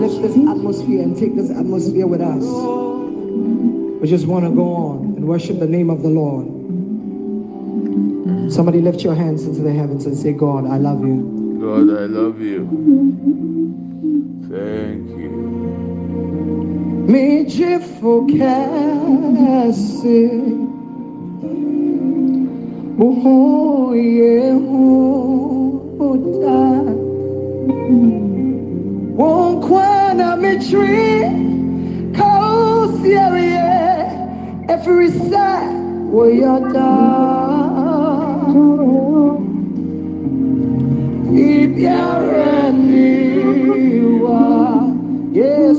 lift this atmosphere and take this atmosphere with us. We just want to go on and worship the name of the Lord. Somebody lift your hands into the heavens and say, God, I love you. God, I love you. Thank you. Me Oh, yeah, oh, won't kwana tree, cause yeah, every side where you're down. If you're yes,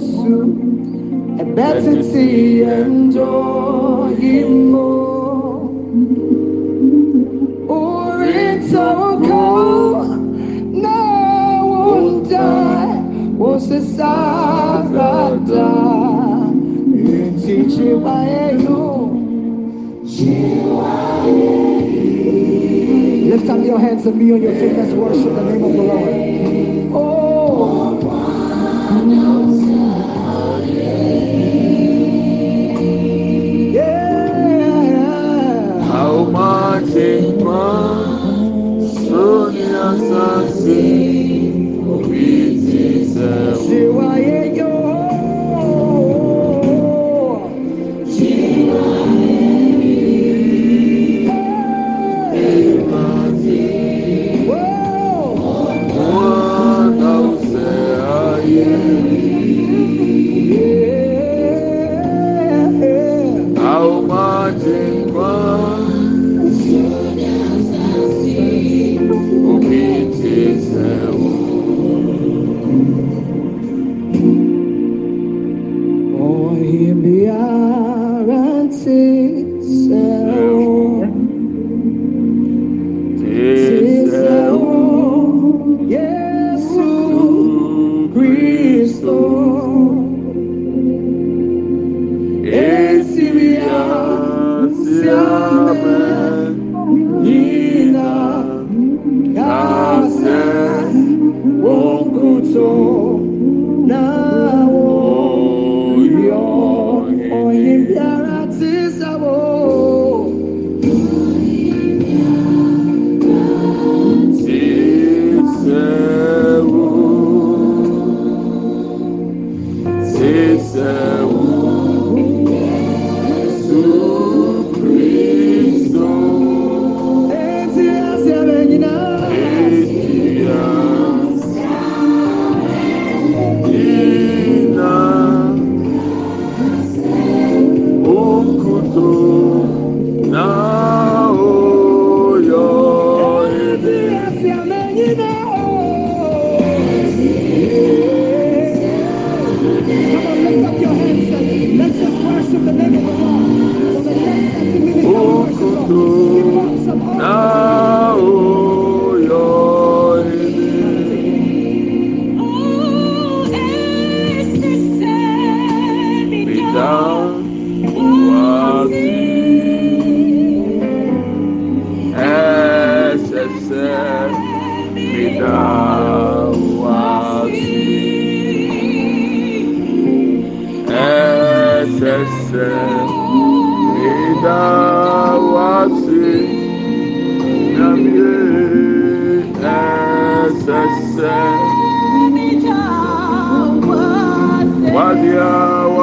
Lift up your hands and be on your feet. Let's worship the name of the Lord. Oh. How much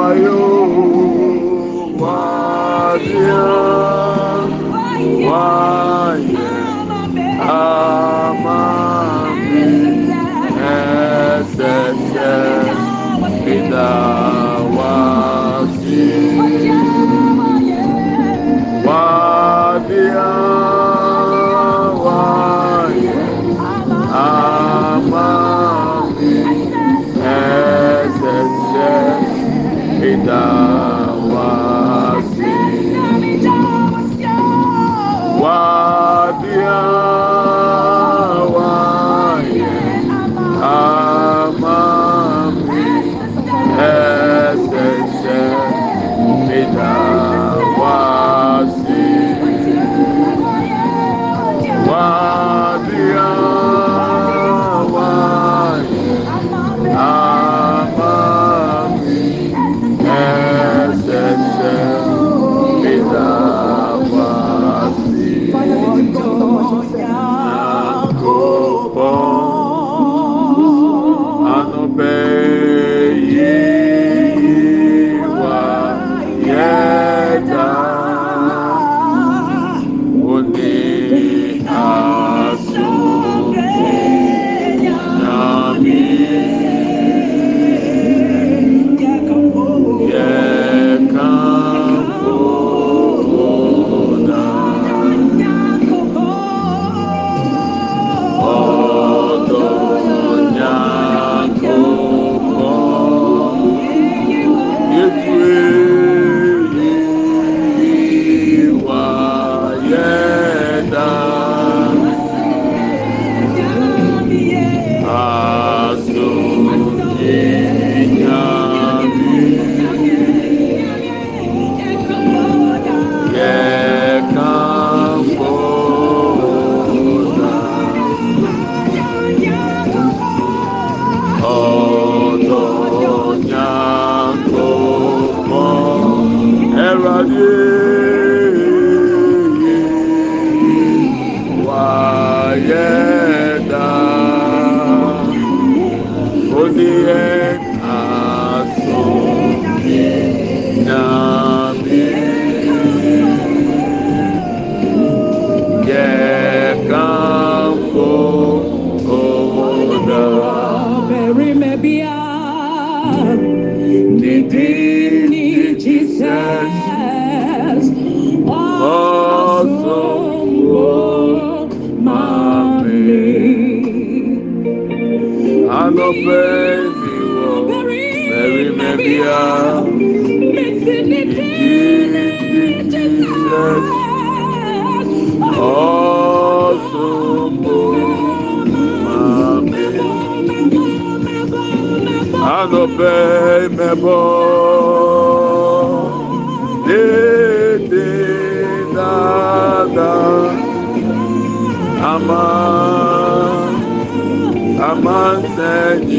Ohio.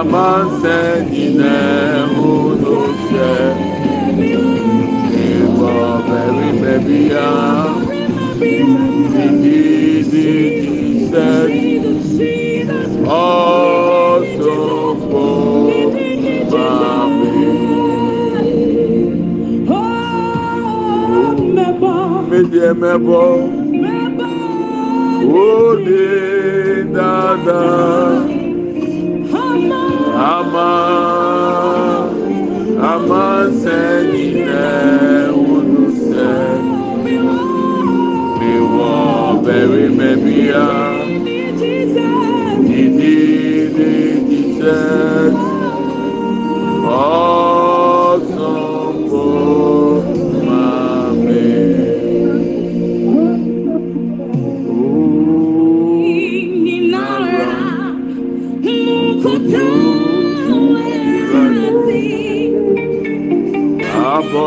amansɛ nyinɛ mono hwɛ ebɔ bɛrimɛbia didididi sɛ ɔsofo mame medeɛ mɛbɔ wode dada ama ama sɛ nyinɛ wonu sɛ mewɔ bɛrima bia didi ne Jesus. Oh.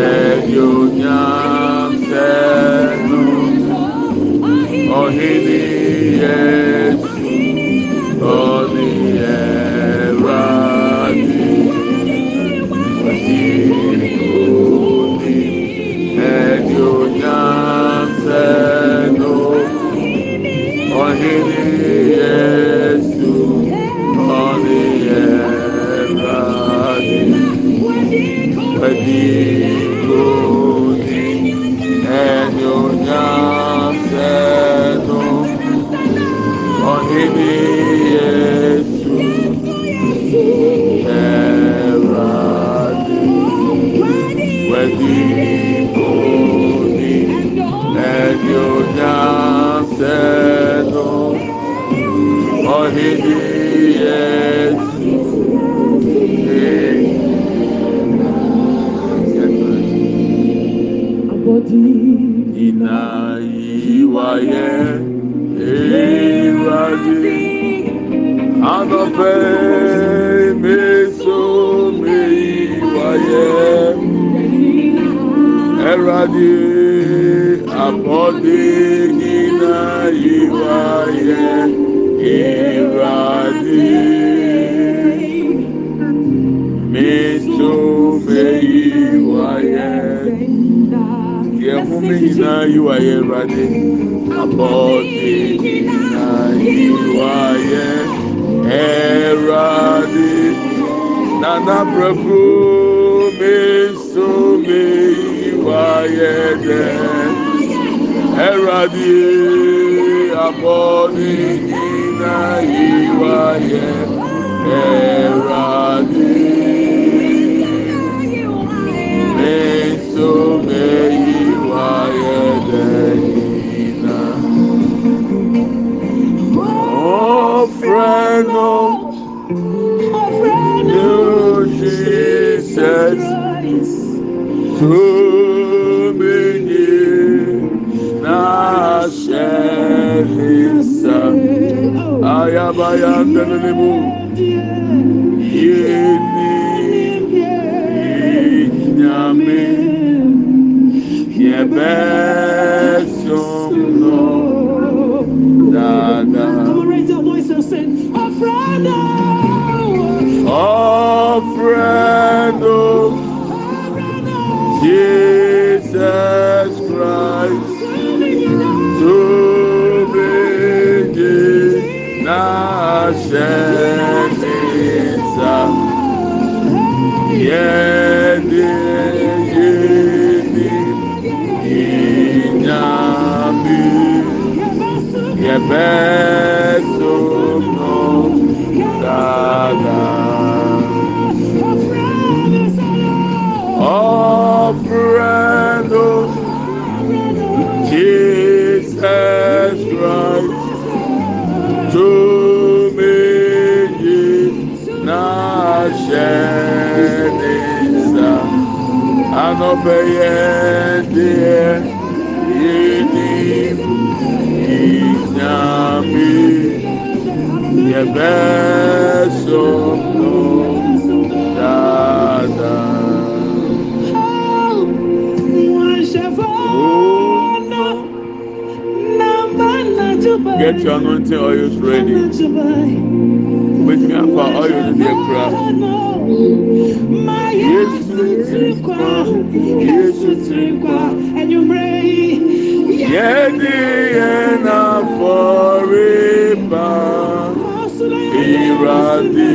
Edionyam Senu Ohini Yesu Oni Eradi Ohini Oni Edionyam Senu Ohini Yesu Oni Eradi Ohini Senhor. anɔpɛ meso meyi wayɛ ɛwurade abɔde nyina yi wayɛ ɛwurade meso meyi wayɛ yɛ home. Eradi Nana Prabhu Mesome Iwayede Eradi Aboni Ina Iwaye Eradi Mesome Iwayede Ina Oh, friend. tumini na shehisa ayabaya ndelelibu yeni nyame yebesom no dada. Oh, friend, oh. Jesus Christ, to be Nashenisa, Yedi, Yedi, Inyami, Dada. n'ọbẹ̀yẹ díẹ̀ yìí ìyàmì yẹ̀bẹ̀ sọ̀tọ̀ dáadáa. Get your anointing oils ready. Wait me up for oil in your craft. Yes, the crowd. Yesu tirikwa, Yesu tirikwa, Yedi forever, Iradi,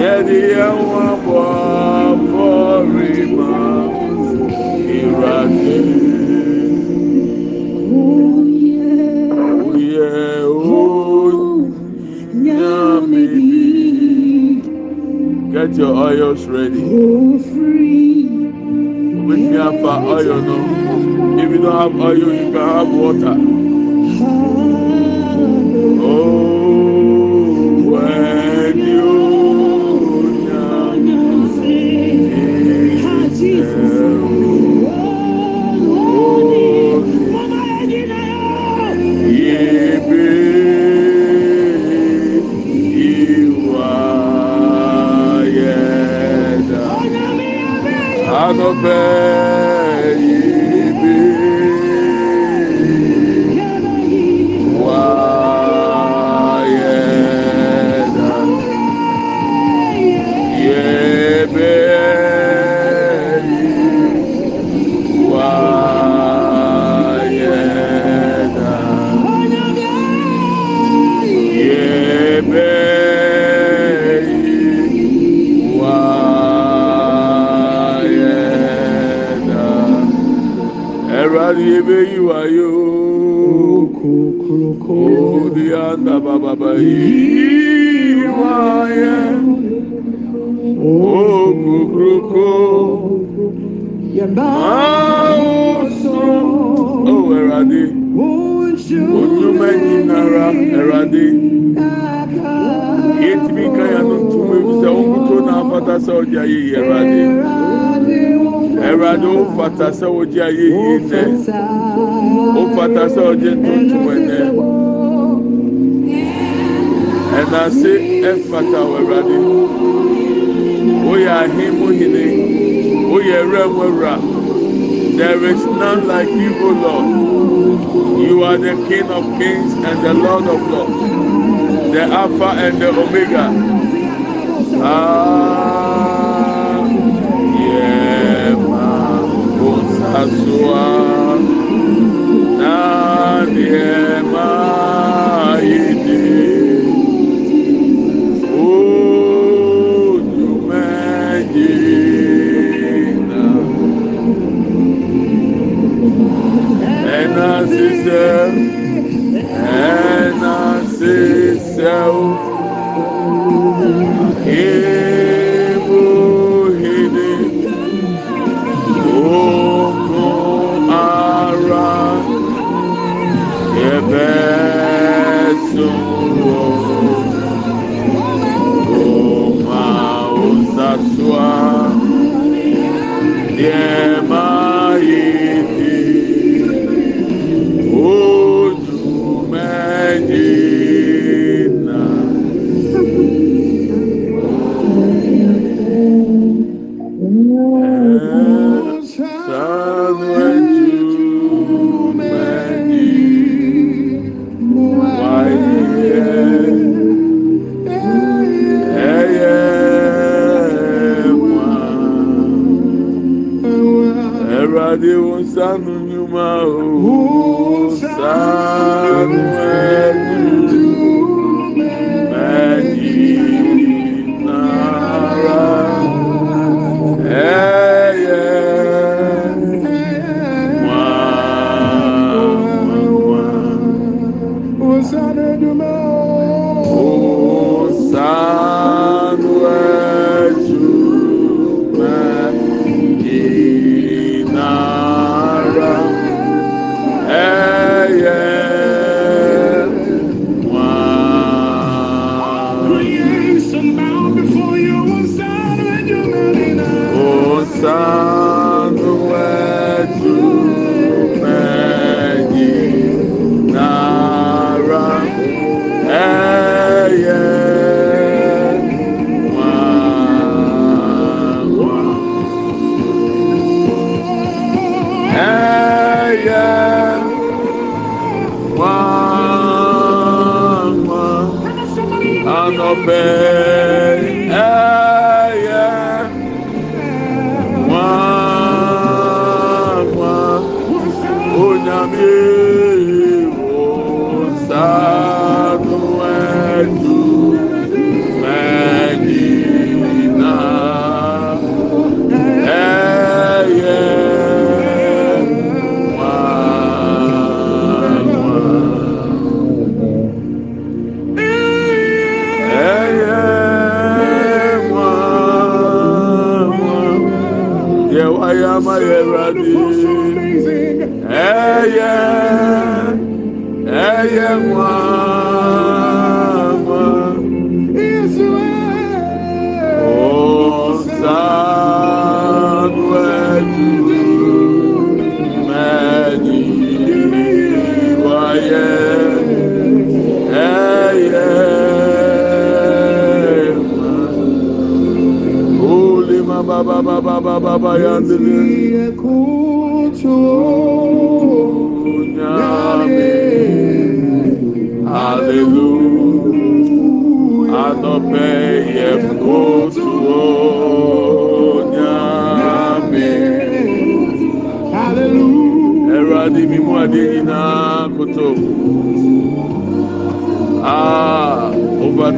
yɛde yɛn ho abɔ afɔrema ewurade. Oyè o nyame bi. Get your oils ready. Omi fi afa oil no. If you don't have oil, you can have water. none like you, O Lord. You are the King of kings and the Lord of lords, the Alpha and the Omega. Ah,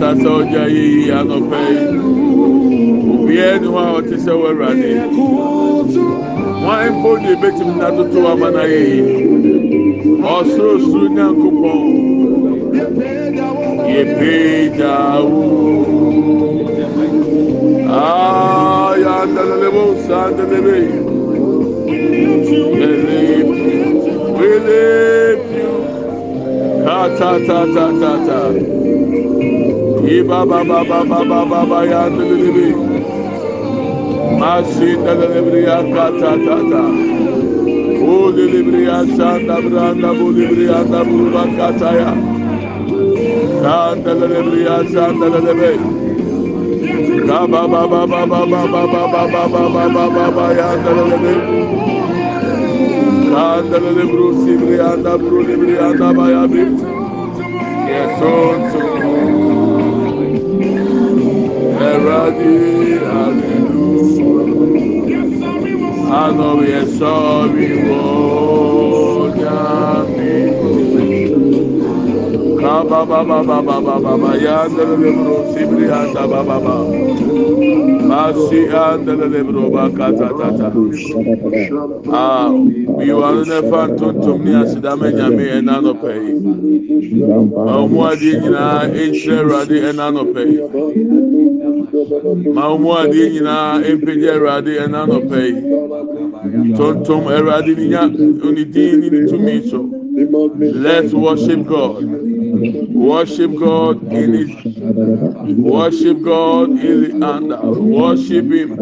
ankasa ɔgya yɛyi anɔpɛ yi obiara ni hɔ a ɔte sɛ wɔawurade wɔn mpo deɛ ebetumi n'atoto ama na yɛyi ɔsorosoro nyankopɔn yɛpɛgya ah, wo aa yɛandelelebo sandelebe yɛlep we lep you ta ta ta ta ta. Iba ba ba ba ba ba ba ba ya dililibi. Masi dililibri ya kata tata. O dilibri ya sanda branda bu dilibri ya da buruba kata ya. Kan dililibri ya sanda dililibi. Ka ba ba ba ba ba ba ba ba ba ba ba ba ba ba ba ya dililibi. Kan dililibru sibri ya da buru dilibri ya da ba ya bi. Yes, Lord. Ẹ̀rọ̀dì àlùlù. Àgọ̀wé ẹ̀sọ́ wíwọ́ dàmí òwe. Kabababababababa yandele lebro sibri anda bababa. Masi andele lebro bakata tata. Ah, we were on a fan to to me as dame nyame enano pay. Ọmọ adi nyinaa ekyerɛ Awurade enano pay. Nyinaa empegya Awurade ɛna nọpɛ yi. Tontom Awurade tumi so. Let's worship God. Worship God in His worship God in the under. Worship Him.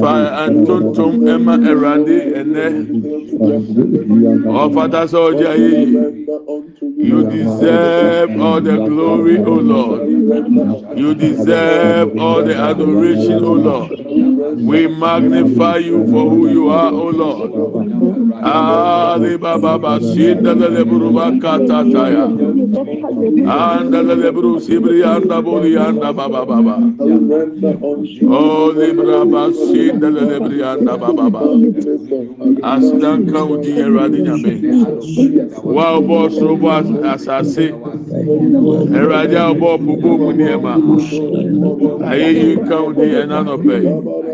Fire and ɛma Awurade ɛnɛ. Ọfata sọ ọjà yìí. You deserve all the glory, O Lord. You deserve all the adoration, O Lord. We magnify you for who you are, O Lord. Ali Baba Bashinda Lebruba Katataya. Anda Lebru Sibri Anda Boli Anda Baba Baba. Oh Libra Bashinda Lebri Anda Baba Baba. Asdan Kaudi Eradinyame. Wow, boss, robot, asase. Eradi abo bubu mu nneɛma. Ayé yi Kaudi Enanope.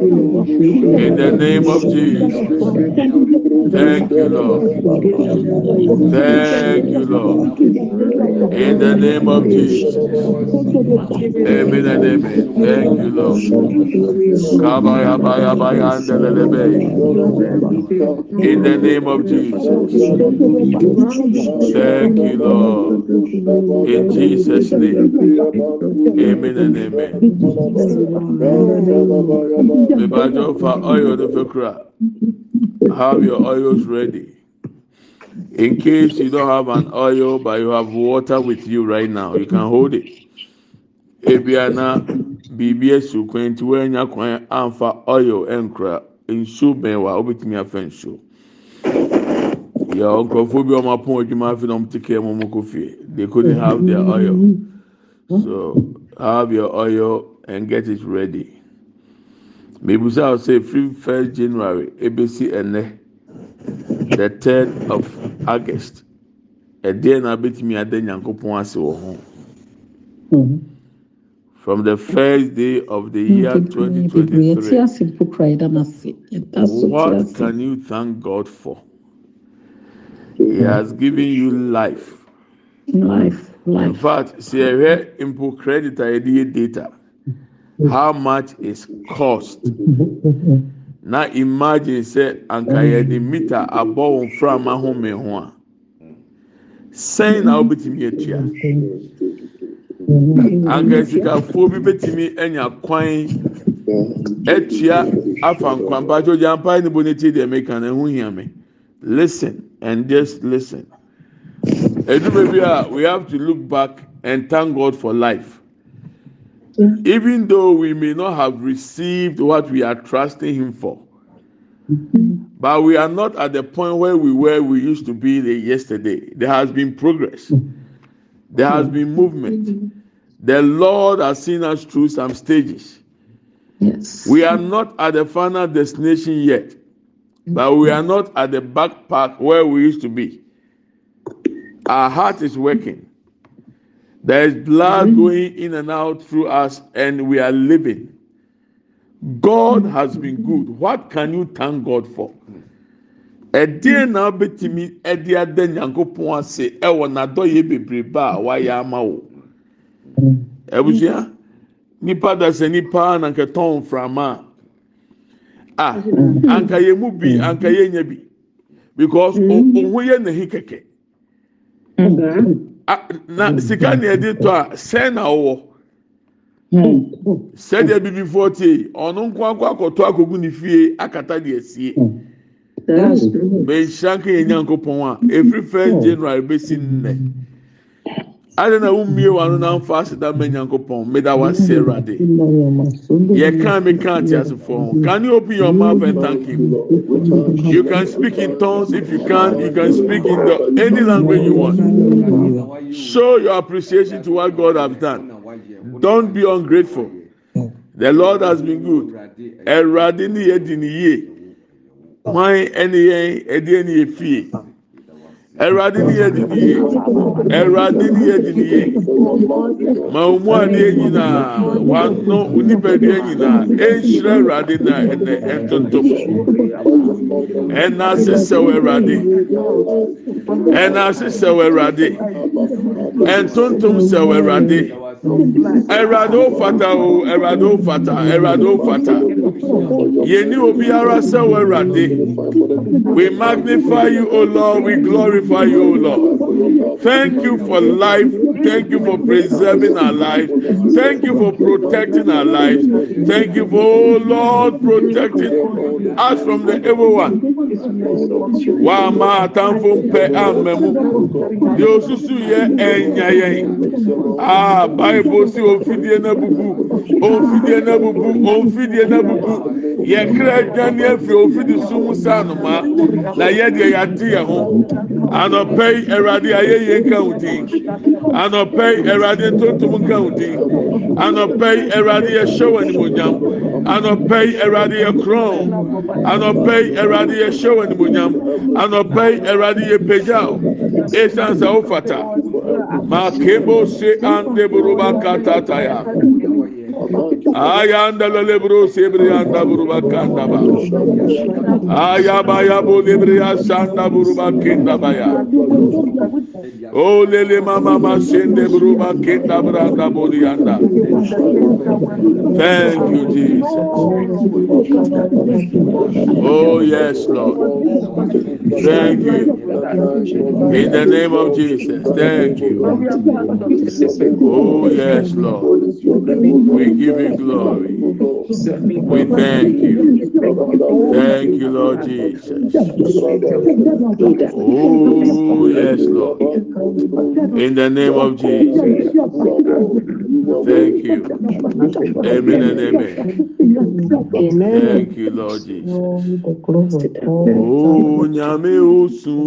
In the name of Jesus. Thank you, Lord. Thank you, Lord. In the name of Jesus. Amen and amen. Thank you, Lord. Kabaya baya baya. In the name of Jesus. Thank you, Lord. In Jesus' name. Amen and amen. Mebajo fa oil no fekura. have your oils ready. In case you don't have an oil, but you have water with you right now, you can hold it. Ebiana BBS kwanti wanya kwan amfa oil enkra nsu bɛnwa obetumi afa nsu. Yà nkurɔfoɔ bi wɔn apɔn adwuma afi na wɔn ti kɛɛ mu kɔ fie. They couldn't have their oil. So have your oil and get it ready. Mebusa ɔsɛ free first January ebesi ɛnɛ the third of August. Ɛdeɛ na abetumi ada nyankopɔn ase wɔ ho. From the first day of the year 2023. What can you thank God for? He has given you life. Life, In fact, sɛ ɛhwɛ mpo credit a yɛde yɛ data, how much is cost? Na imagine sɛ anka yɛde meter abɔ wɔn frama home ho a, sɛn na wobɛtumi atua? Anka sikafoɔ bi bɛtumi anya kwan atua afa nkwampacho gyampa ne bo ne ti deɛ meka na ɛho hia me. Listen and just listen. Edumɛ bi a we have to look back and thank God for life. Mm-hmm. Even though we may not have received what we are trusting Him for, mm-hmm. but we are not at the point where we were we used to be the yesterday. There has been progress. There has been movement. Mm-hmm. The Lord has seen us through some stages. Yes. We are not at the final destination yet, but we are not at the back part where we used to be. Our heart is working. There is blood going in and out through us, and we are living. God has been good. What can you thank God for? ɛdeɛ na wobɛtumi ɛde ada nyankopɔn ase ɛwɔ n'adɔyɛ bebrebe a wayɛ ama wo? Abusua nipa dasa nipa na nka tɔn mframa a. A anka yɛ mu bi anka yɛ nya bi. Because ohun yɛ n'ahi kɛkɛ na sika na yɛde tɔ a sɛn na ɔwɔ sɛdeɛ bibifoɔ tie ɔno nko akɔ akɔtɔ akogu ne fie akata deɛ sie bɛnhyira nka yɛ nyankopɔn a efiri first january bɛsi nnɛ adi na wumie wano na nfa aseda mɛ nyankopɔn meda wase awurade yɛ kan mi kan ati asefoɔ can you open your mouth and thank him? You can speak in tongues. If you can you can speak in the any language you want. Show your appreciation to what God has done. Don't be ungrateful. The Lord has been good. Ɛwurade ni yɛ di ni yie wọn ɛni yɛn ɛdi ɛni yɛ fie. Ẹwurade ni yɛ didi yie. Ẹwurade ni yɛ didi yie. Ma omu adeɛ nyinaa, wano onipadua nyinaa, ehyira ẹwurade na ɛnɛ ɛntontom. Ɛna asesɛw ẹwurade. Ɛna asesɛw ẹwurade. Ɛntontom sɛw ẹwurade. Ẹwurade o fata o, ẹwurade o fata, ẹwurade o fata. Yẹni obiara sɛw ẹwurade. We magnify you, O Lord. We glorify you, Lord. Thank you for life. Thank you for preserving our life. Thank you for protecting our lives. Thank you for, oh Lord, protecting us from the evil one. Wa ma atamfo mpɛ amɛmu. Deɛ osusu yɛ ɛnya yɛn. Ah, Bible si ofidie na bubu. Ofidie na bubu. Ofidie na bubu. Yɛ kra dwani afiri ofidi sum sanuma. Na yɛ deɛ yɛate yɛn ho. anɔpɛyi awurade ayɛye nka wo din anɔpɛyi awurade ntontom nka wo din anɔpɛyi awurade yɛhyɛ w' animonyam anɔpɛyi awurade yɛ korɔn anɔpɛyi awurade yɛhyɛ w' animonyam anɔpɛyi awurade yɛpagyaw esiane sa wo fata makebo se andeboroba katataya ayanda la lebro sebre anda buruba kanda ba ayaba ya bo lebre ya sanda buruba kenda ba ya O lele mama masende buruba kenda branda bodi anda. Thank you, Jesus. Oh, yes, Lord. Thank you. In the name of Jesus. Thank you. Oh, yes, Lord. We give you glory. We thank you. Thank you, Lord Jesus. Oh, yes, Lord. In the name of Jesus. Thank you. Amen and amen. Thank you, Lord Jesus. Oh, nyame osu.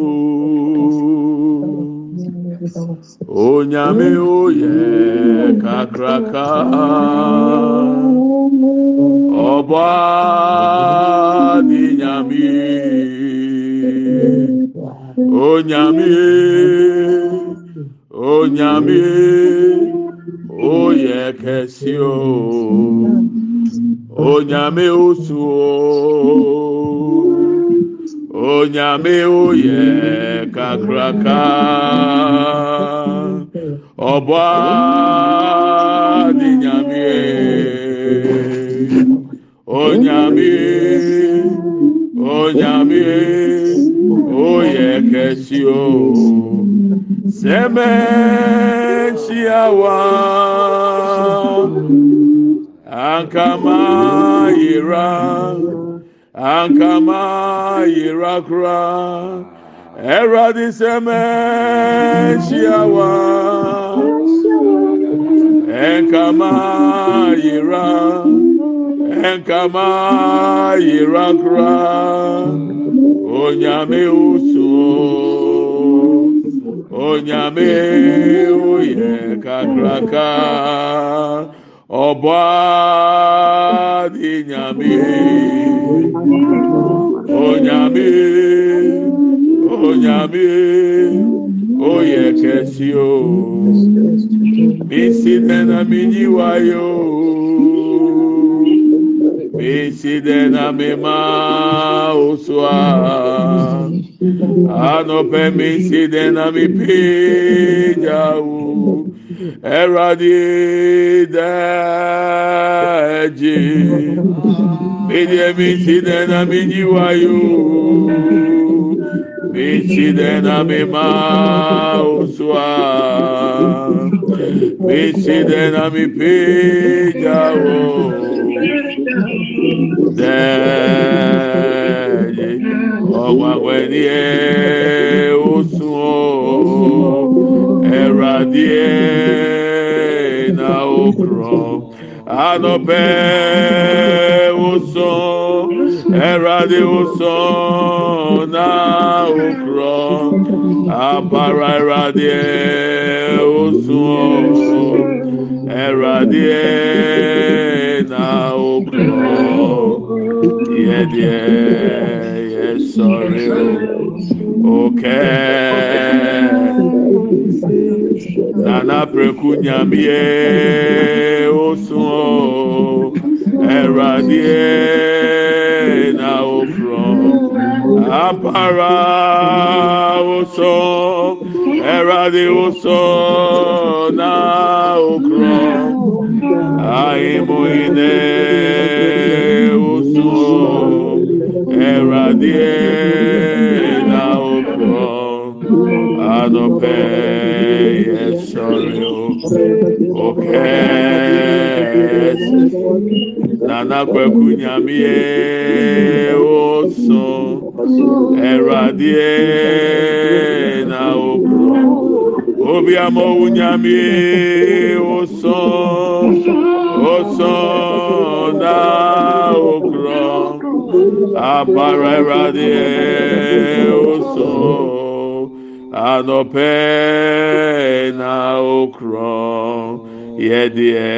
O nyame oye kakraka. Ọba ni nyame. onyamie onyamie oyɛ kɛse o. Onyame osu o. Onyame oyɛ kakraka ɔbɔa ni nyamie onyamie onyamie. Oye kẹsi o Sẹmẹ ṣiawa ankama yira ankama yira kura. Ẹwurade sẹmẹ ṣiawa ẹnkama yira ẹnkama yira kura. Onyame osu onyame woyɛ kakraka ɔbɔa de nyame onyame onyame woyɛ kɛsio misi dɛn na menyi wayo. Incident na me ma usua anɔpɛ mi si dɛn na mi pagya wo ɛwurade dɛ ɛgye medeɛ mi si dɛn na mi nyiwa yo. Mi si dɛn na mi ma wo so a mi si dɛn na mi pagya wo. Dẹ́yẹ ọ̀gbàgbẹ́ ni ẹ ó sùn ó. Ẹ̀rọ adìẹ náà ó kúrọ̀. Anọpẹ ó sùn. Ẹ̀rọ adìẹ ó Yẹ sọ̀rọ̀ o. Òkè. Nana preku nyamie osun o ẹradie na ofurọ apara oso ẹradie oso na okurọ ahimoine osun ẹradie na okurọ anọpẹ yẹ sọrọ o òkè nana ẹradie na obi na okurọ abara ẹradie osun anọpẹ na yẹdiẹ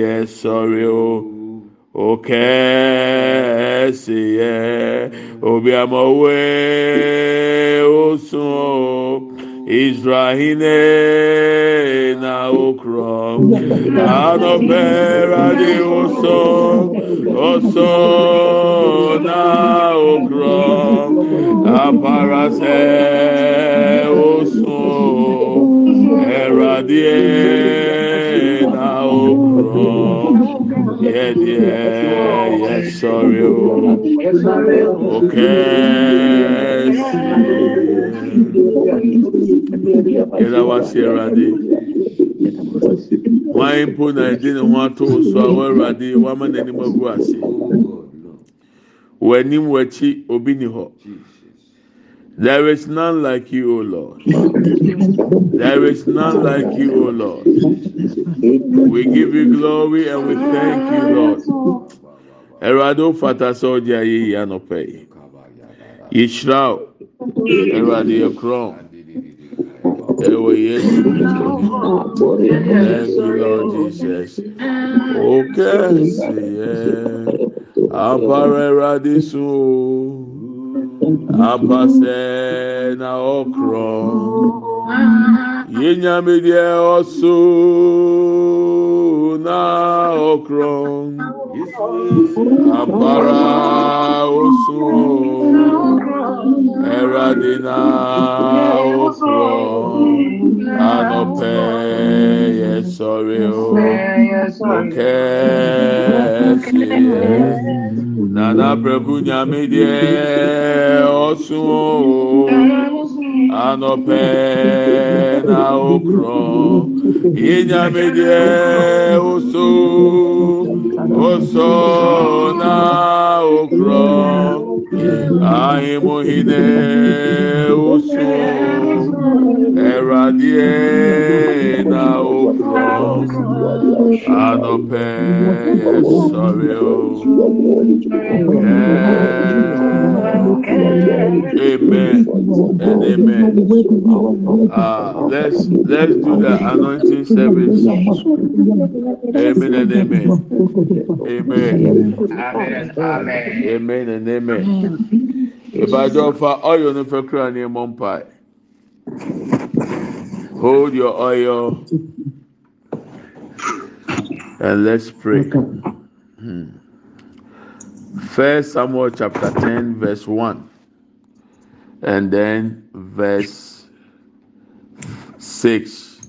yẹ sọrọ o okẹẹsì yẹ obi amọwe osun o israhine na okurọ anọpẹ radi oso oso aparasẹ osun ẹradie na okurọ yẹdiẹ yẹ sọ̀rọ̀ o okẹẹsì yẹda wa si ẹradie wọn mpo na ẹdi ne ho ato so a wọn ẹradie wọn ama n'anim agu ase wọ anim wọ akyi ni hɔ. There is none like you, O Lord. There is none like you, O Lord. We give you glory and we thank you, Lord. Erado fata sọ di ayé yìí anọpẹ yìí. Yìíṣirà o, Erado yẹ kúrọ̀. Ewo Yesu. Thank you, Lord Jesus. Òkè sí yẹ. Àpárẹ̀ Erado sùn o. apasɛ na ɔkorɔ yenyame deɛ ɔso na ɔkorɔ agbára oṣù ẹ̀rọ̀dínà oṣù ànọ̀pẹ̀ yẹ sọ̀rọ̀ o òkè sí ẹ̀ nana pẹ̀kú nyàmídìẹ oṣù ànọ̀pẹ̀ náà oṣù yìí nyàmídìẹ oṣù. osona okro ahimohine usu eradie Father, O God, Adope, sorry, Amen and amen. Uh, let's let's do the anointing service. Amen and amen. Amen. Amen. Amen. Amen and amen. If I don't for all you know for crying, mom pie. Hold your oil and let's pray. Hmm. First Samuel chapter 10, verse 1, and then verse 6.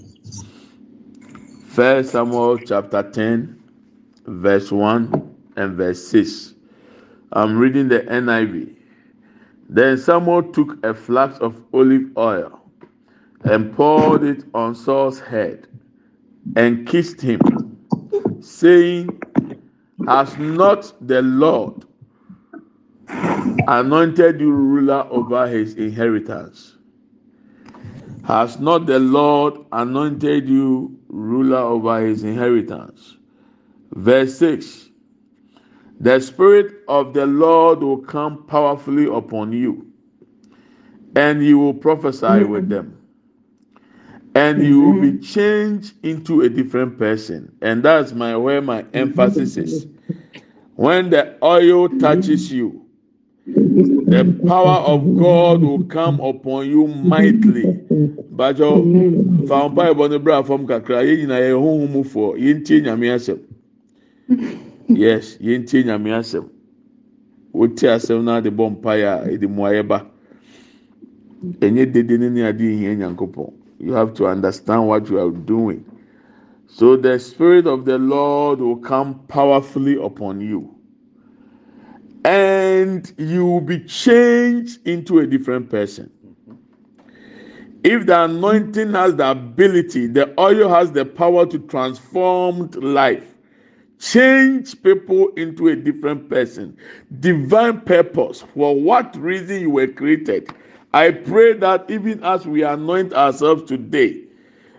First Samuel chapter 10, verse 1 and verse 6. I'm reading the NIV. Then Samuel took a flask of olive oil and poured it on Saul's head and kissed him, saying, Has not the Lord anointed you ruler over his inheritance? Has not the Lord anointed you ruler over his inheritance? Verse 6 The Spirit of the Lord will come powerfully upon you, and you will prophesy with them, and you will be changed into a different person. And that's my where my emphasis is. When the oil touches you, the power of God will come upon you mightily. Bajo found by Bonibra from Kakra, in a home for Yintin Yamiasem. Yes, Yintin Yamiasem. Wotia asem na de bɔ mpa ya e mu ayɛ enye dede ne ne adi yɛn nyankopɔn You have to understand what you are doing. So the spirit of the Lord will come powerfully upon you. and you will be changed into a different person. If the anointing has the ability, the oil has the power to transform life, change people into a different person, divine purpose, for what reason you were created. I pray that even as we anoint ourselves today,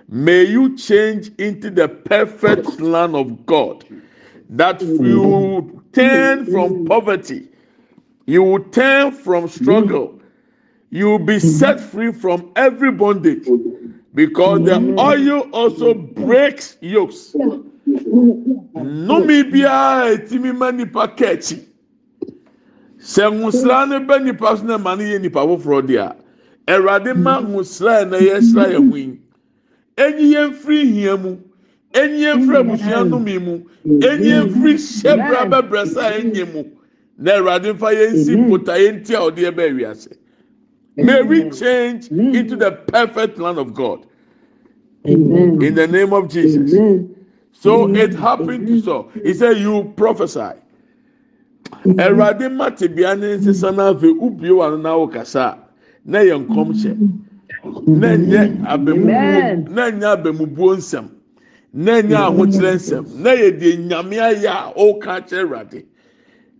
may you change into the perfect land of God that you turn from poverty, you will turn from struggle, you will be set free from every bondage because the oil also breaks yokes. Nomi biara etimi ma nipa kɛkyi sɛ nwusra ne bɛ nipa so na ma ne yɛ nipa foforɔ di a ɛwurade ma nwusra na yɛ sra yɛ ho yi. Enyi yɛn firi hia mu enyi yɛn firi abusua nnumi mu enyi yɛn firi hyɛbra bɛbrɛ sa enyi mu. Na awurade nfa yɛn si pota yɛn ti a ɔde yɛ bɛ wiase. May we change into the perfect land of God. Amen. in the name of Jesus. So it happened to so. He said, You prophesy. Awurade ma tebea ne nsesa na afei ubie wa no na wo kasa na yɛ nkɔmhyɛ. Na nyɛ abamubuo na nyɛ abamubuo nsɛm. Na nyɛ ahokyerɛ nsɛm. Na yɛ deɛ nyame ayɛ a ɔka kyerɛ awurade.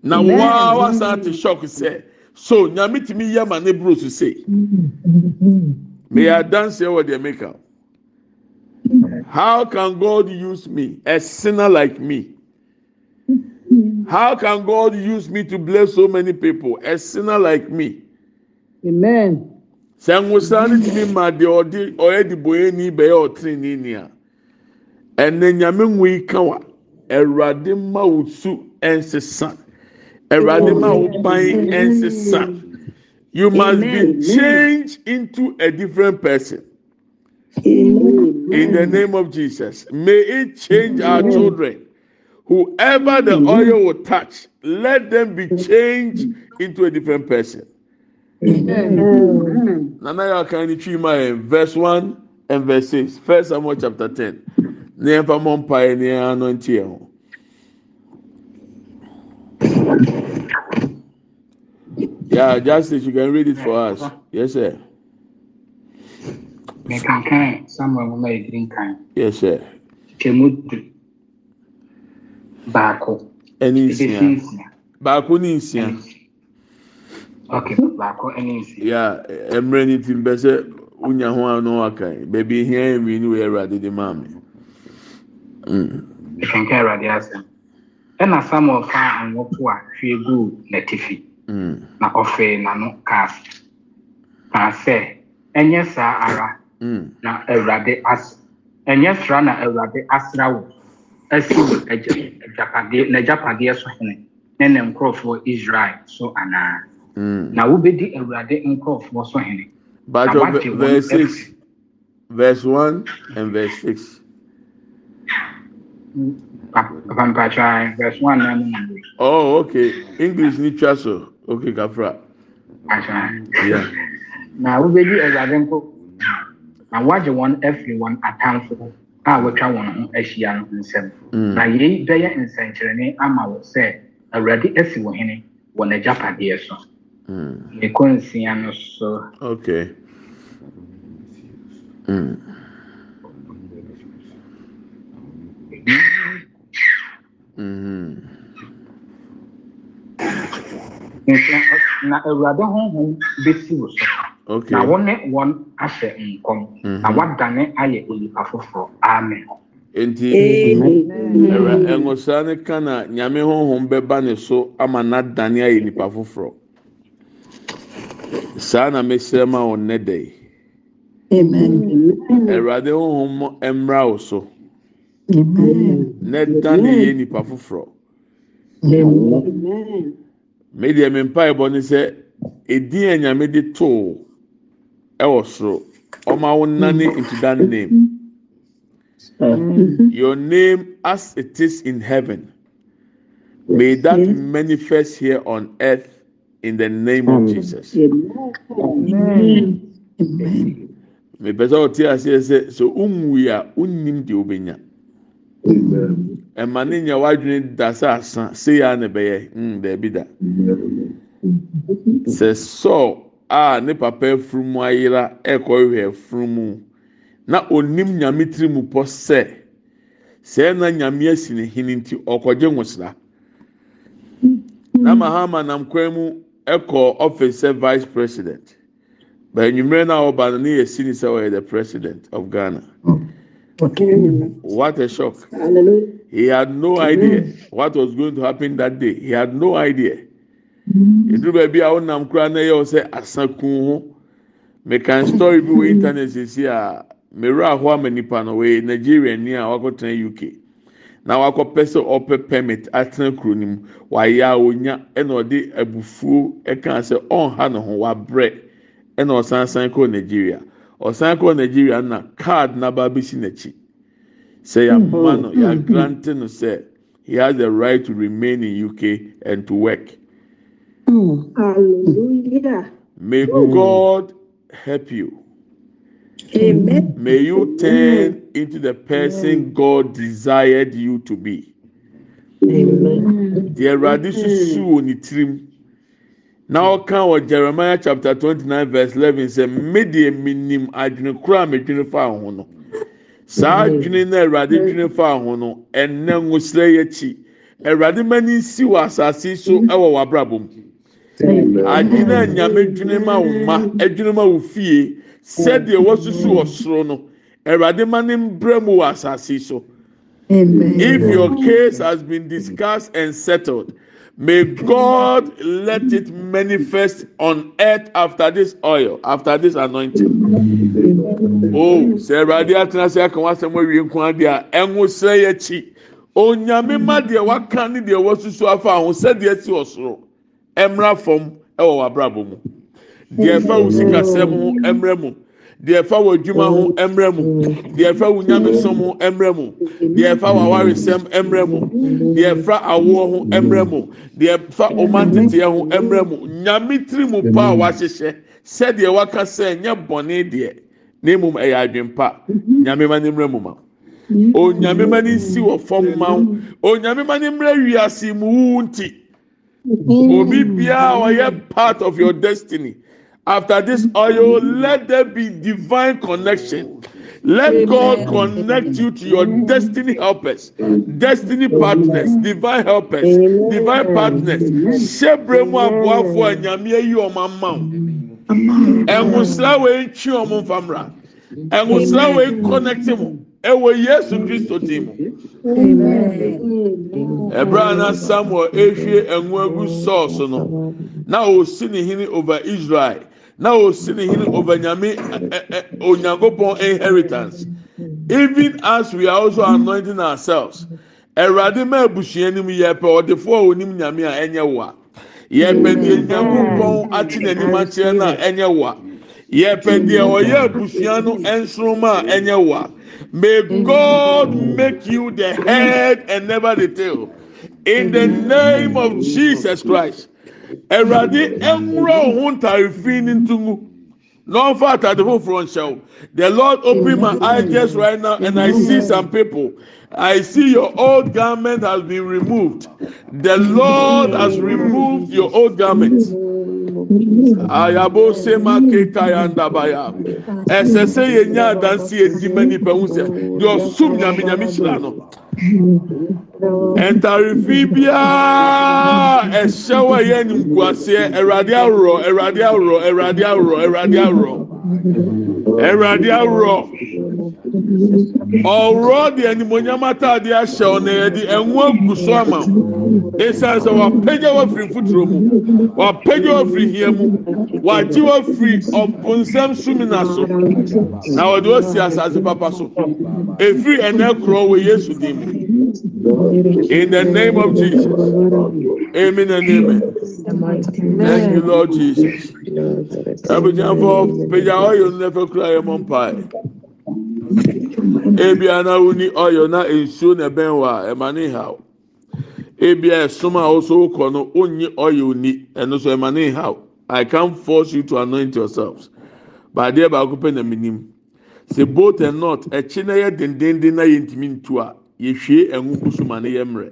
Na waa wasan te shock sɛ so nyame tumi yɛ ma ne buro so sei. Meyɛ adanseɛ wɔ deɛ meka how can God use me a sinner like me? How can God use me to bless so many people? A sinner like me. Amen. sɛ nwosan ne tumi ma deɛ ɔde ɔyɛ de boyeni bɛyɛ ɔtene ni a ɛnɛ nyame nwo yi ka wa. Ma wo su ɛnsesa awurade ma wo ban ɛnsesa you must be changed into a different person. In the name of jesus. May it change our children whoever the mm-hmm. oil will touch let them be mm-hmm. changed into a different person. Nana yɛ aka ne twi ma yɛn verse one and verse six first Samuel chapter ten ne yɛn fa mɔ mpa yɛ ne yɛn ano nti yɛn ho. Yeah, Justice, you can read it for us. Yes, sir. mekankan samuel nwoma ediri nkan Yes, sir. Baako Ɛne nsia. Baako ne nsia. ok baako ɛne nsia Yeah, mmerɛ ne ti mpɛ sɛ wonya ho ano aka. Baabi ehia yɛn mmienu wɔ Awurade de maa mi. Mekankan awurade asɛm ɛna samuel fa anwopo a hwie gu n'atifi Mm. na ɔfee n'ano kaa kaa sɛ ɛnyɛ saa ara Mm. na awurade as ɛnyɛ sra na awurade asra wo wo agya agyapadeɛ n'agyapadeɛ so hene ne ne nkurɔfoɔ israel so anaa Mm. na wobɛdi awurade nkurɔfoɔ so hene Na wagye wɔn afiri- verse one and verse six. pampakyɛ verse one mu Oh, okay. English ni twa so. Okay, Kafra. Yeah. na wobɛdi awurade nko na wagye wɔn afiri wɔn atamfo a wɔatwa wɔn ho ahyia no nsam Mm. na yei bɛyɛ nsɛnkyerɛnne ama wo sɛ awurade asi wo hene wɔ n'agyapadeɛ so Mm. ne kɔnsia no so Okay. Mm. Nti na awurade honhom bɛsi wo so na wo ne wɔn ahyɛ nkɔm. Na Mhm. woadane ayɛ onipa foforɔ. Amen. Nti ɛnwosaa ne ka na nyame honhom bɛba ne so ama n'adane ayɛ nipa foforɔ. Saa na mesrɛ ma wɔn yi Amen. awurade honhom mmra wo so. Amen. na dane yɛ nipa foforɔ. Amen. me deɛ me mpa ɛbɔ ne sɛ edin a nyame de too ɛwɔ soro ɔma wo nane into that name. Your name as it is in heaven. May that manifest here on earth in the name of jesus. Amen. Amen. mepɛ sɛ ɔte aseɛ sɛ sɛ wonwui a wonnim deɛ wobɛnya ɛma ne nya w'adwene da sɛ asa sei a na ɛbɛyɛ mm, daabi da. Sɛ sɔɔ a ne papa afurumu ayera ɛrekɔhwehwɛ afurumu na onim nyame tiri mu pɔ sɛ sɛɛ na nyame asi ne hene nti ɔkɔgye nwosra na mahama nam kwan mu ɛkɔ ɔfice sɛ vice president baanwummerɛ no a ɔba no ne yɛsi ni sɛ ɔyɛ the president of ghana What a shock. Hallelujah. He had no idea what was going to happen that day. He had no idea. Eduru baabi a ɔnam koraa na ɛyɛ asa kun ho. Mekan story bi wɔ internet sisi a mmerɛ ahɔ ama nipa no wɔyɛ nigeria ni a wakɔtena uk na wakɔpɛ sɛ ɔpɛ permit atena kuro no mu. Wayɛ a onya ɛna ɔde abufuo ɛka sɛ ɔnha ne ho wabrɛ ɛna ɔsan san kɔɔ nigeria. Ɔsan kɔɔ nigeria na card n'aba bi si n'akyi. Sɛ yɛama no yɛagrante no sɛ he has the right to remain in uk and to work. Mm. Hallelujah. May God help you. Amen. May you turn into the person God desired you to be. Amen. Deɛ Awurade susu wɔ tirim. Na ɔka wɔ Jeremiah chapter twenty-nine verse eleven sɛ me deɛ minim adwene a medwene fa ho no. Saa adwene na Awurade dwene fa ho no, ɛnɛ ngosira yɛ akyi. Awurade mani si wɔ asase so ɛwɔ w'abrabɔ mu. Adwene a nyame dwene ma wo ma adwene ma wo fie. Sɛdeɛ wɔsusu wɔ soro no awurade ma ne mbrɛ mu wɔ asase so. If your case has been discussed and settled may god let it manifest on earth after this oil after this anointing. Oh sɛ awurade atena se aka wasɛm awie nko adeɛ a ɛnwo sɛ yɛ akyi. Onyame ma deɛ waka ne deɛ wɔsusu afa ho sɛdeɛ si wɔ soro ɛmra fam ɛwɔ w'abrabɔ mu. Deɛ ɛfa wo sikasɛm ho ɛmrɛ mu. Deɛ ɛfa wo adwuma ho ɛmrɛ mu. Deɛ ɛfa wo nyamesom ho ɛmrɛ mu. Deɛ ɛfa wo awaresɛm ɛmrɛ mu. Deɛ ɛfa awoɔ ho ɛmrɛ mu. Deɛ ɛfa ɔmanteteɛ ho ɛmrɛ mu. Nyame tiri mu pa a wahyehyɛ. Sɛdeɛ waka sɛ nyɛ bɔne deɛ na emom ɛyɛ adwempa. Nyame ma ne mmerɛ mu ma onyame ma ne nsi wɔ fam ma onyame ma ne mmerɛ wiase mu wu nti obi biara ɔyɛ part of your destiny? After this oil let there be divine connection. Let god connect you to your destiny helpers destiny partners divine helpers divine partners. Hyɛbrɛ mu aboafo a nyame ayi ɔmo ama wo ɛnwosra wei ntwi ɔmo nfamra ɛnwosra wei connect mu ɛwɔ yesu kristo ti mu. Ɛbrɛ samuel ehwie ɛnwo agu sɔɔso no. Na osi ne hene over israel. Na osi ne hene over nyame ɛ ɛ onyankopɔn inheritance. Even as we are also anointing ourselves ɛwurade ma abusua nim yɛpɛ ɔdefo a onim nyame a ɛnyɛ wa. Yɛpɛ deɛ nyankopɔn ate n'anim akyerɛ no a ɛnyɛ wa. Yɛpɛ deɛ ɔyɛ abusua no nsoroma a ɛnyɛ wa. May god make you the head and never the tail. In the name of jesus christ. Ɛwurade ɛnwura wo ho ntaare fi ne ntungu na ɔnfa ataade foforɔ nhyɛ wo. The lord open my eyes just right now and i see some people. I see your old garment has been removed. The lord has removed your old garment ayabo sema keka ya ndabaya ɛsɛ sɛ yɛnya adansi edi ma nipa ho sɛ deɛ ɔsum nyame nyame hyira no ntarefi biara ɛhyɛw a ɛyɛ nimguaseɛ ɛwurade aworɔ ɛwurade aworɔ ɛwurade aworɔ ɛwurade aworɔ ɛwurade aworɔ ɔworɔ de animonyam ataade ahyɛ ɔna yɛde ɛnwo agu so ama esan sɛ wapagya wafiri fotoro mu wapagya wafiri hia mu wagye wafiri ɔbonsam sumina so. Na wɔde osi asase papa so efiri ɛnɛ korɔ wɔ yesu dim mu. In the name of Jesus. Amen and amen. Thank you, Lord Jesus. Abujanfo pagya ɔyɔ no n'afɛ kura yɛ mɔ mpae. Ebia na wuni ɔyɔ na nsuo na ɛbɛn wa ɛma ne haw. Ebia ɛsom a ɔso kɔ no onyi ɔyɔ ni ɛno so ɛma ne haw. I can't force you to anoint yourselves. Baadeɛ baako pɛ na mi nim. Sɛ both and not ɛkyi na yɛ dendenden na yɛ ntumi ntu a. yɛhwie ɛnwo gu so ma ne yɛ mmerɛ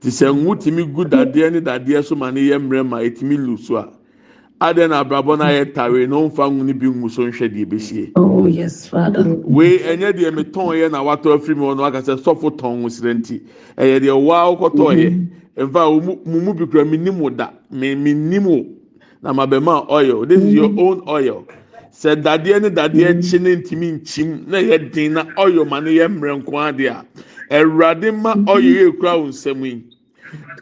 te sɛ nwo tumi gu dadeɛ ne dadeɛ so ma ne yɛ mmerɛ ma etumi lu so a adeɛ na abrabɔ no ayɛ tare na ɔmfa nwo no bi ngu so nhwɛ deɛ ebesie. Oh, yes, Father. wei ɛnyɛ deɛ mi tɔn yɛ na watɔ afiri mi aka sɛ sɔfo tɔn ho srɛ nti ɛyɛ deɛ waa ɔkɔtɔ yɛ nfa mu mu bi kura mi nim wo da. Mi mi nim wo na ma bɛ ma oil this is your own oil sɛ dadeɛ ne dadeɛ kyi ne ntumi nkyim na yɛ den na oil ma ne yɛ mmerɛ nko adeɛ a ɛwurade ma oil yɛ kura wo nsam yi.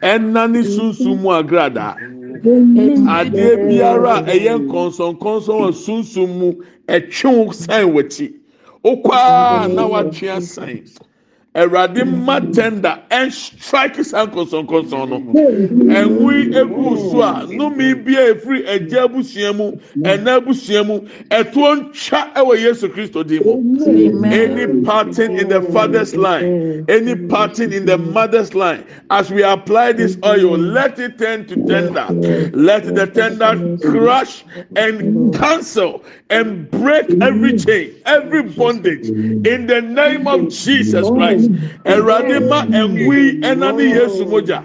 Ɛna ne sunsun mu agradaa adeɛ biara a ɛyɛ nkɔnsɔnkɔnsɔn wɔ sunsun mu ɛtwe wo san wɔ akyi okwa na watwe asan awurade mma tender ɛnstrike saa nkɔnsɔnkɔnsɔn no ɛnwi egu so a nnome bia efiri ɛgya abusua mu ɛna abusua mu ɛtoɔ ntwa ɛwɔ yesu kristo di mu. Any pattern in the father's line any pattern in the mother's line as we apply this oil let it turn to tender. Let the tender crush and cancel and break every chain every bondage. In the name of jesus christ awurade ma ɛnwi ɛna ne yesu mogya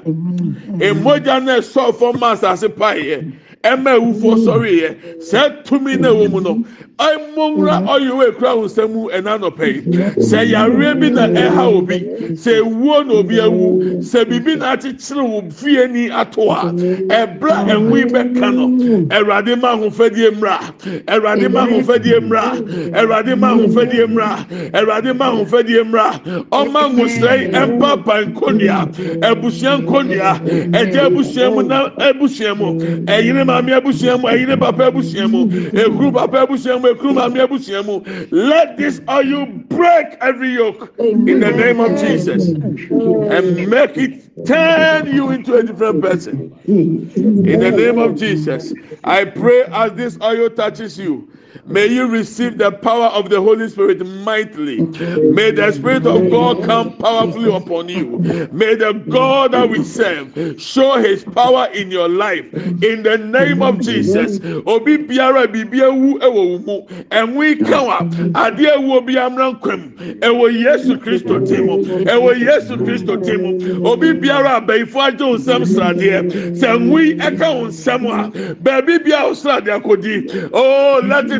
emogya na ɛsɔ fam ma asase paeɛ ɛma ewufoɔ sɔre yɛ sɛ tumi na ɛwɔ mu no. Ɛmɔnwura ɔyɛwò ekura wɔn nsam ɛna nɔpɛ yi sɛ yareɛ bi na ɛha obi. Sɛ ewuo na obi ewu. Sɛ bibi na akyekyere wɔ fie ni ato a ɛbra ɛnwi bɛka no. Ɛwurade ma ahofadie mmra ɛwurade ma ahofadie mmra ɛwurade ma ahofadie mmra ɛwurade ma ahofadie mmra ɔma nwosrɛ ɛmpapa nkonua abusua nkonua ɛgya abusua mu na abusua mu. Ɛyere maame abusua mu ɛyere papa abusua mu ekuru papa abusua mu ekuru maame abusua mu. Let this oil break every yoke in the name of jesus. And make it turn you into a different person. In the name of jesus i pray as this oil touches you May you receive the power of the Holy Spirit mightily. May the Spirit of God come powerfully upon you. May the God that we serve show his power in your life. In the name of Jesus. Oh, let it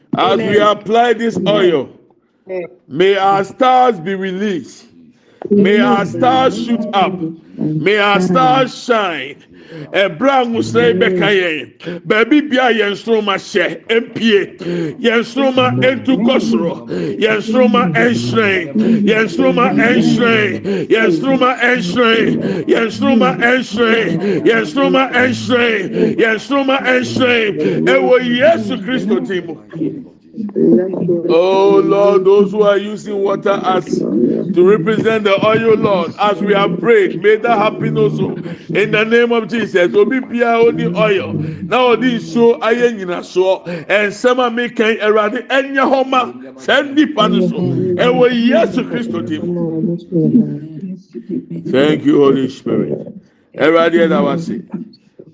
As we apply this oil, may our stars be released. May our stars shoot up. May our mm. stars shine. Ɛbra nwusrɛ bɛka mm. yɛn. Baabi bia yɛn soroma hyɛ mpie. Yɛn soroma mm. ntu kɔ soro. Yɛn soroma nhyerɛn. Yɛn soroma nhyerɛn. Yɛn soroma nhyerɛn. Yɛn soroma nhyerɛn. Yɛn soroma nhyerɛn. Yɛn soroma nhyerɛn. Ɛwɔ Yesu Kristo ti mu. Oh Lord, those who are using water as to represent the oil, Lord, as we have prayed, may that happen also. In the name of Jesus, obi bia oni oil. Now this so aye nyina so and sama kan erade enya homa send nipa no so. Ewo Yesu Christo dim. Thank you Holy Spirit. Erade na wase.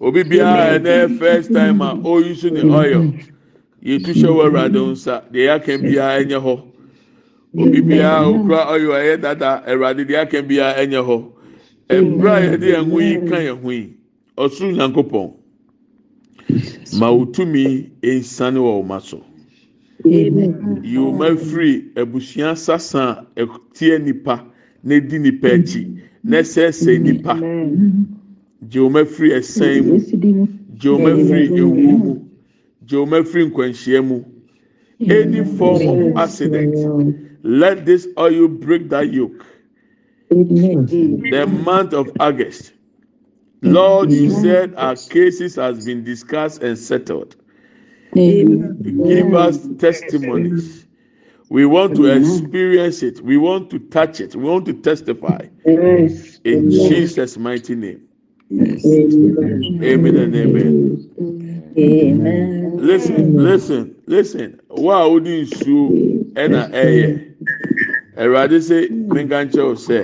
Obi bia na first time a o use the oil. Yetu hyɛ wɔ Awurade nsa. Deɛ yɛaka biara nyɛ hɔ. obi biara okura ɔyɔ ɛyɛ dada ɛwurade deɛ aka biara ɛnyɛ hɔ. Ɛbura a yɛde yɛn ho yi ka yɛn ho yi. Ɔsoro nyankopɔn. Ma otumi nsane wɔ ɔma so. Yi ɔma firi abusua sasa a ɛtie nipa na edi nipa akyi na ɛsɛɛsɛ nipa gye ɔma firi ɛsɛn mu. Gye ɔma firi ewu mu gye ɔma firi nkwanhyia any form of accident. Let this oil break that yoke. The month of August. Lord, you said our cases has been discussed and settled. Give us testimonies. We want to experience it. We want to touch it. We want to testify. In Jesus' mighty name. Amen and amen. Listen, listen, listen. Wa odi nsuo ɛna ɛyɛ. Ɛwurade sɛ menka nkyɛw sɛ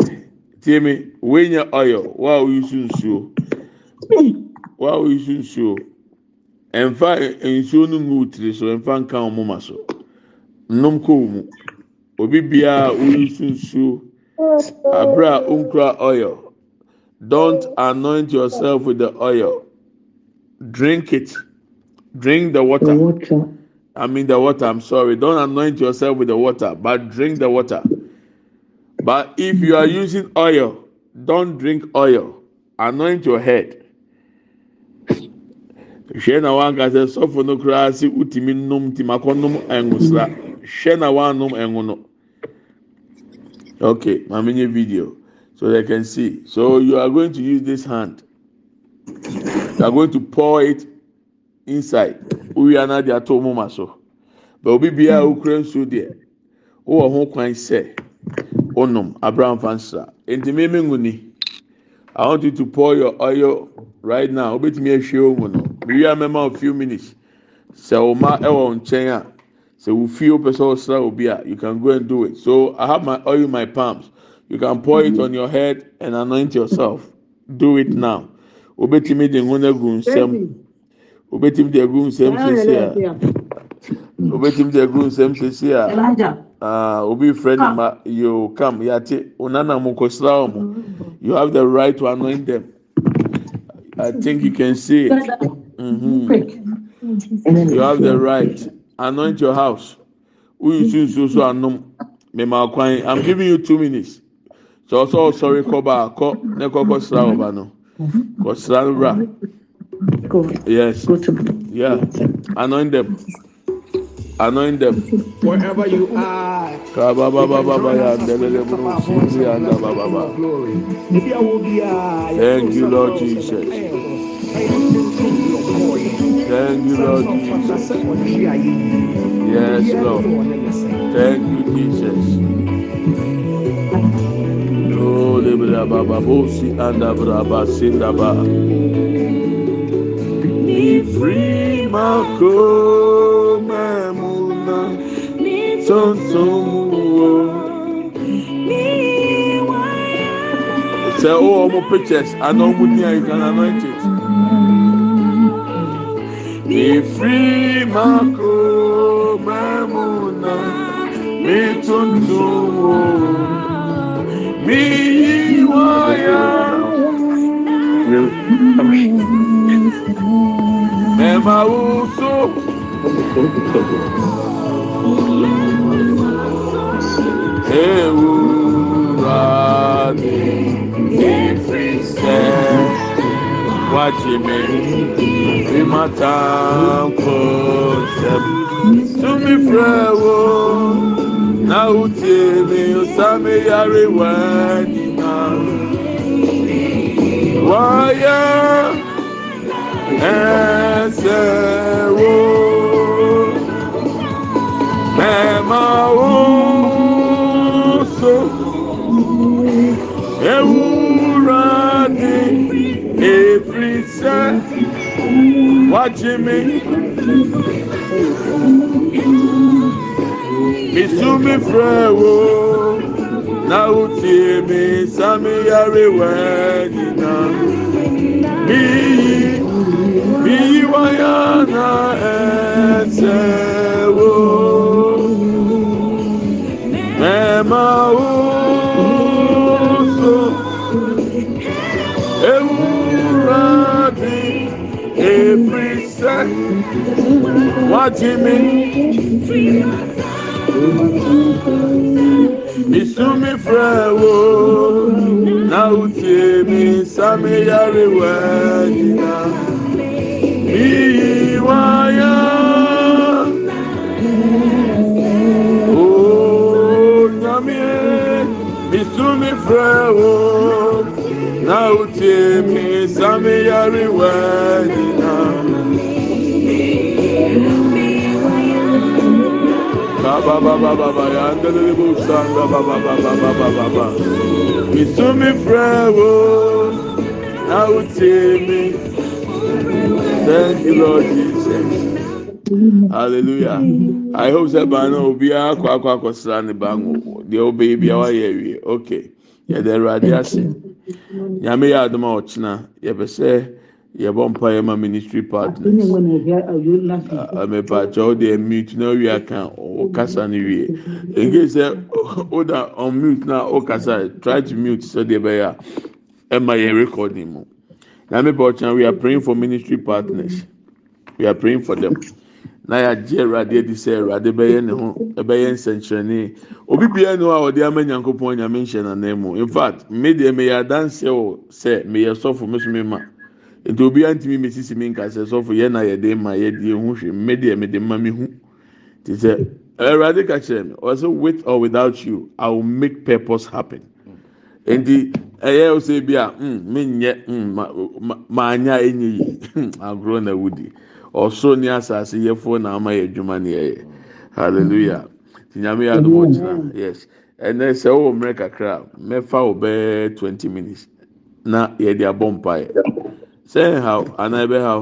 tie mi wenya oil wa oyi su nsuo wa oyi su nsuo ɛnfa nsuo no ngu tiri so ɛnfa nka wɔn ma so nnum kɔ mu obi biara oyi su nsuo abira onkura oil don't anoint yourself with the oil. Drink it drink the water. I mean the water. I'm sorry. Don't anoint yourself with the water, but drink the water. But if you are using oil, don't drink oil. Anoint your head. Hwɛ na wanka sɛ sɔfo no koraa sɛ wotumi nom ti ma kɔ nom ɛnwosra. Hwɛ na wanom ɛnwo no. Okay, maame nye video so they can see. So you are going to use this hand. You are going to pour it inside wowie ana de ato wɔn ma so but obi biara okura nsuo deɛ wowɔ ho kwan sɛ wonom abraham fansra nti mímí ngu i want you to pour your oil right now. Obetumi ahwie omu no. Wiwie amema a few minutes. Sɛ ɔma ɛwɔ nkyɛn a sɛ wofi o pɛ sɛ ɔsra obi a you can go and do it. So i have my oil in my palms. You can pour it on your head and anoint yourself. Do it now. Obetumi de ngo na gu nsam. Obetumi de egu nsɛm sisi a obetumi de egu nsɛm sisi a obi ne ma yo kam yate onana mu kɔsira wɔn you have the right to anoint them. I think you can see it. Mm-hmm. you have the right. Anoint your house. Wuyi sunsun so anum mɛma kwan i'm giving you two minutes. Sɛ ɔsɔ ɔsɔre kɔ baakɔ ne kɔ kɔsira ɔba no. Kɔsira no God. Yes. Go to yeah. Anoint them. Anoint them. Wherever you are. Kaba ya ndelele buru sisi anda ba. Thank you Lord Jesus. Thank you Lord Jesus. Yes Lord. Thank you Jesus. Oh, lebra ba ba anda bra ba. Ifri mako memuna sonsomuo. Sɛ wowɔ ɔmo pictures ana ɔmo nia you can anoint it. Ifri mako memuna mi tuntuwo mi yiwaya. Really? Okay. ẹ máa ń sún. ewúra mi ìfisẹ́ wájú mi bí má ta kó sẹ́mu. Sumi na utie mi osame yare wani na. Waya ẹsẹ̀ wo ẹ máa ó so ewúrẹ́ ni èfìsẹ́ wájú mi. Misumi frewo na utie mi sami yare wẹ nina iwayana etewo mema uso. Ewurabi wajimi misumi frewo. Na utie mi sami yare wẹnyina. Misumi frewo, now tell me. Thank you Lord Jesus. Hallelujah. I hope sɛ ban na obiara akɔ akɔ akɔsra ne ban o deɛ ɔbɛyɛ bi a wayɛ awie. Okay. Yɛde awurade ase. Nyame yɛ adom a ɔkyena yɛpɛ sɛ yɛbɔ mpa yɛ ma ministry partners. mepatwa deɛ mute na owie aka ɔkasa no wie nke sɛ ɔda on mute na ɔkasa try to mute sɛdeɛ ɛbɛyɛ a ɛma yɛn recording mu we are praying for ministry partners. We are praying for them. Na yagye awurade adi sɛ awurade bɛyɛ ne ho ɛbɛyɛ nsɛnkyerɛnne eh. obi bia ni hɔ a ɔde ama nyankopɔn nyame nhyɛ nanan mu oh. in fact me deɛ meyɛ adanseɛ wɔ sɛ meyɛ sɔfo me eh, oh, so me ma. Nti obiara ntumi mi sisi mi nkasa sɔfo yɛn na yɛde ma yɛde ehu hwɛ mme deɛ mede ma mi hu. Ti sɛ ɛwurade ka kyerɛ ɔsɛ with or without you i will make purpose happen nti ɛyɛ ɔsɛ bi a mm mi nyɛ mm ma ma maa nya enye yi agorɔ na wudi. Ɔsoro ne asase yɛfo na ama yɛ adwuma ne yɛyɛ. Hallelujah. Ti nyame yɛ adum ɔkyina yes. Ɛnɛ sɛ ɔwɔ mmerɛ kakra mɛfa ɔbɛɛ twenty minutes na yɛde abɔ mpaeɛ. sɛ haw anaa ɛbɛ haw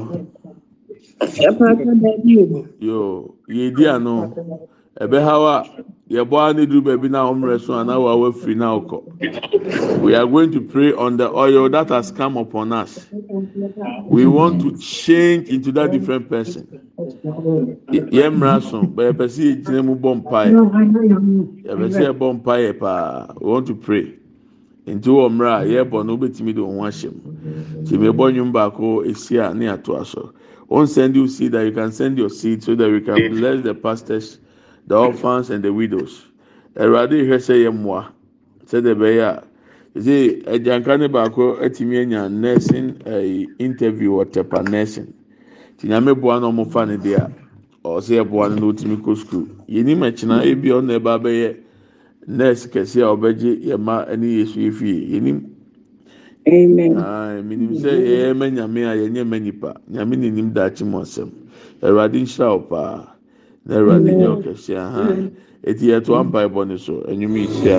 yo yɛdi ano. Ɛbɛ haw a yɛbɔ a ne duru baabi na ɔmmerɛ so anaa wɔ awa firi na ɔkɔ we are going to pray on the oil that has come upon us. We want to change into that different person. Yɛn mmerɛ so bɛyɛ pɛ sɛ yɛgyina mu bɔ mpaeɛ yɛpɛ sɛ yɛbɔ mpaeɛ paa we want to pray. Nti wɔ mmerɛ a yɛbɔ no wobɛtumi de wɔn ho ahyɛ mu nti mebɔ nnwom baako esi a ne ato aso won send you seed that you can send your seed so that we can bless the pastors the orphans and the widows. Awurade hwɛ sɛ yɛ mmoa sɛdeɛ ɛbɛyɛ a ɛsɛ agyanka ne baako atumi anya nursing ɛɛ interview wɔ tepa nursing. Nti nyame boa na ɔmo fa ne deɛ a ɔsɛ ɛboa no na otumi kɔ sukuu yɛnim ɛkyina ebi ɔna ɛba abɛyɛ nurse kɛse a ɔbɛgye yɛ mma ɛne yesu efie yɛnim. Amen. menim sɛ yɛyɛ ma nyame a yɛnyɛ ma nipa nyame ne nim daakye mu asɛm awurade nhyira wo paa na awurade nyɛ wo kɛseɛ ha eti yɛto ampa ɛbɔ ne so ɛnwom yi hyia